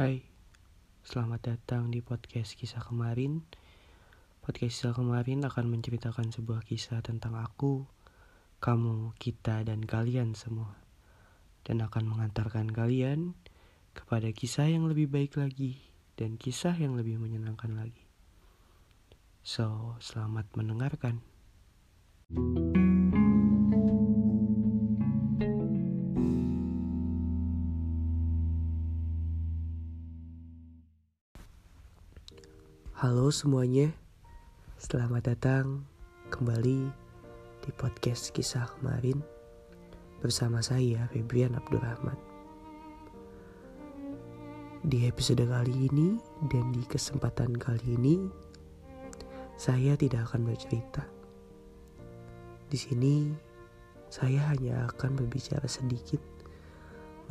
Hai, selamat datang di podcast kisah kemarin. Podcast kisah kemarin akan menceritakan sebuah kisah tentang aku, kamu, kita, dan kalian semua. Dan akan mengantarkan kalian kepada kisah yang lebih baik lagi dan kisah yang lebih menyenangkan lagi. So, selamat mendengarkan. thank you Halo semuanya, selamat datang kembali di podcast kisah kemarin bersama saya Febrian Abdurrahman. Di episode kali ini dan di kesempatan kali ini, saya tidak akan bercerita. Di sini, saya hanya akan berbicara sedikit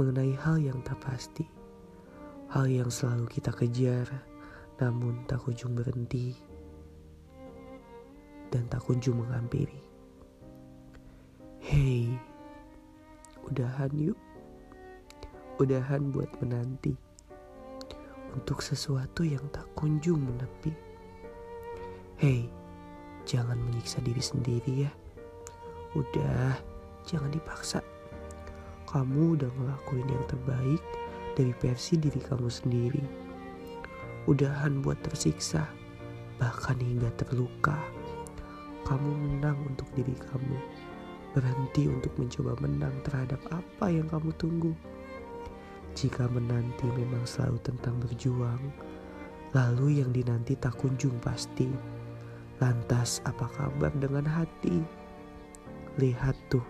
mengenai hal yang tak pasti, hal yang selalu kita kejar namun tak kunjung berhenti dan tak kunjung menghampiri. Hei, udahan yuk. Udahan buat menanti untuk sesuatu yang tak kunjung menepi. Hei, jangan menyiksa diri sendiri ya. Udah, jangan dipaksa. Kamu udah ngelakuin yang terbaik dari versi diri kamu sendiri udahan buat tersiksa, bahkan hingga terluka. Kamu menang untuk diri kamu, berhenti untuk mencoba menang terhadap apa yang kamu tunggu. Jika menanti memang selalu tentang berjuang, lalu yang dinanti tak kunjung pasti. Lantas apa kabar dengan hati? Lihat tuh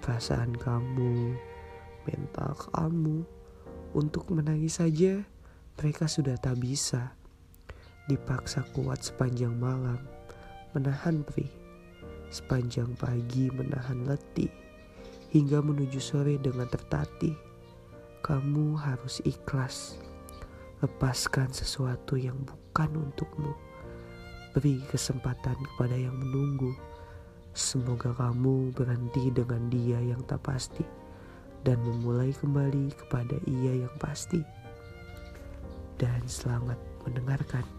perasaan kamu, mental kamu untuk menangis saja mereka sudah tak bisa dipaksa kuat sepanjang malam, menahan perih, sepanjang pagi menahan letih, hingga menuju sore dengan tertatih. Kamu harus ikhlas, lepaskan sesuatu yang bukan untukmu. Beri kesempatan kepada yang menunggu. Semoga kamu berhenti dengan dia yang tak pasti dan memulai kembali kepada ia yang pasti dan selamat mendengarkan.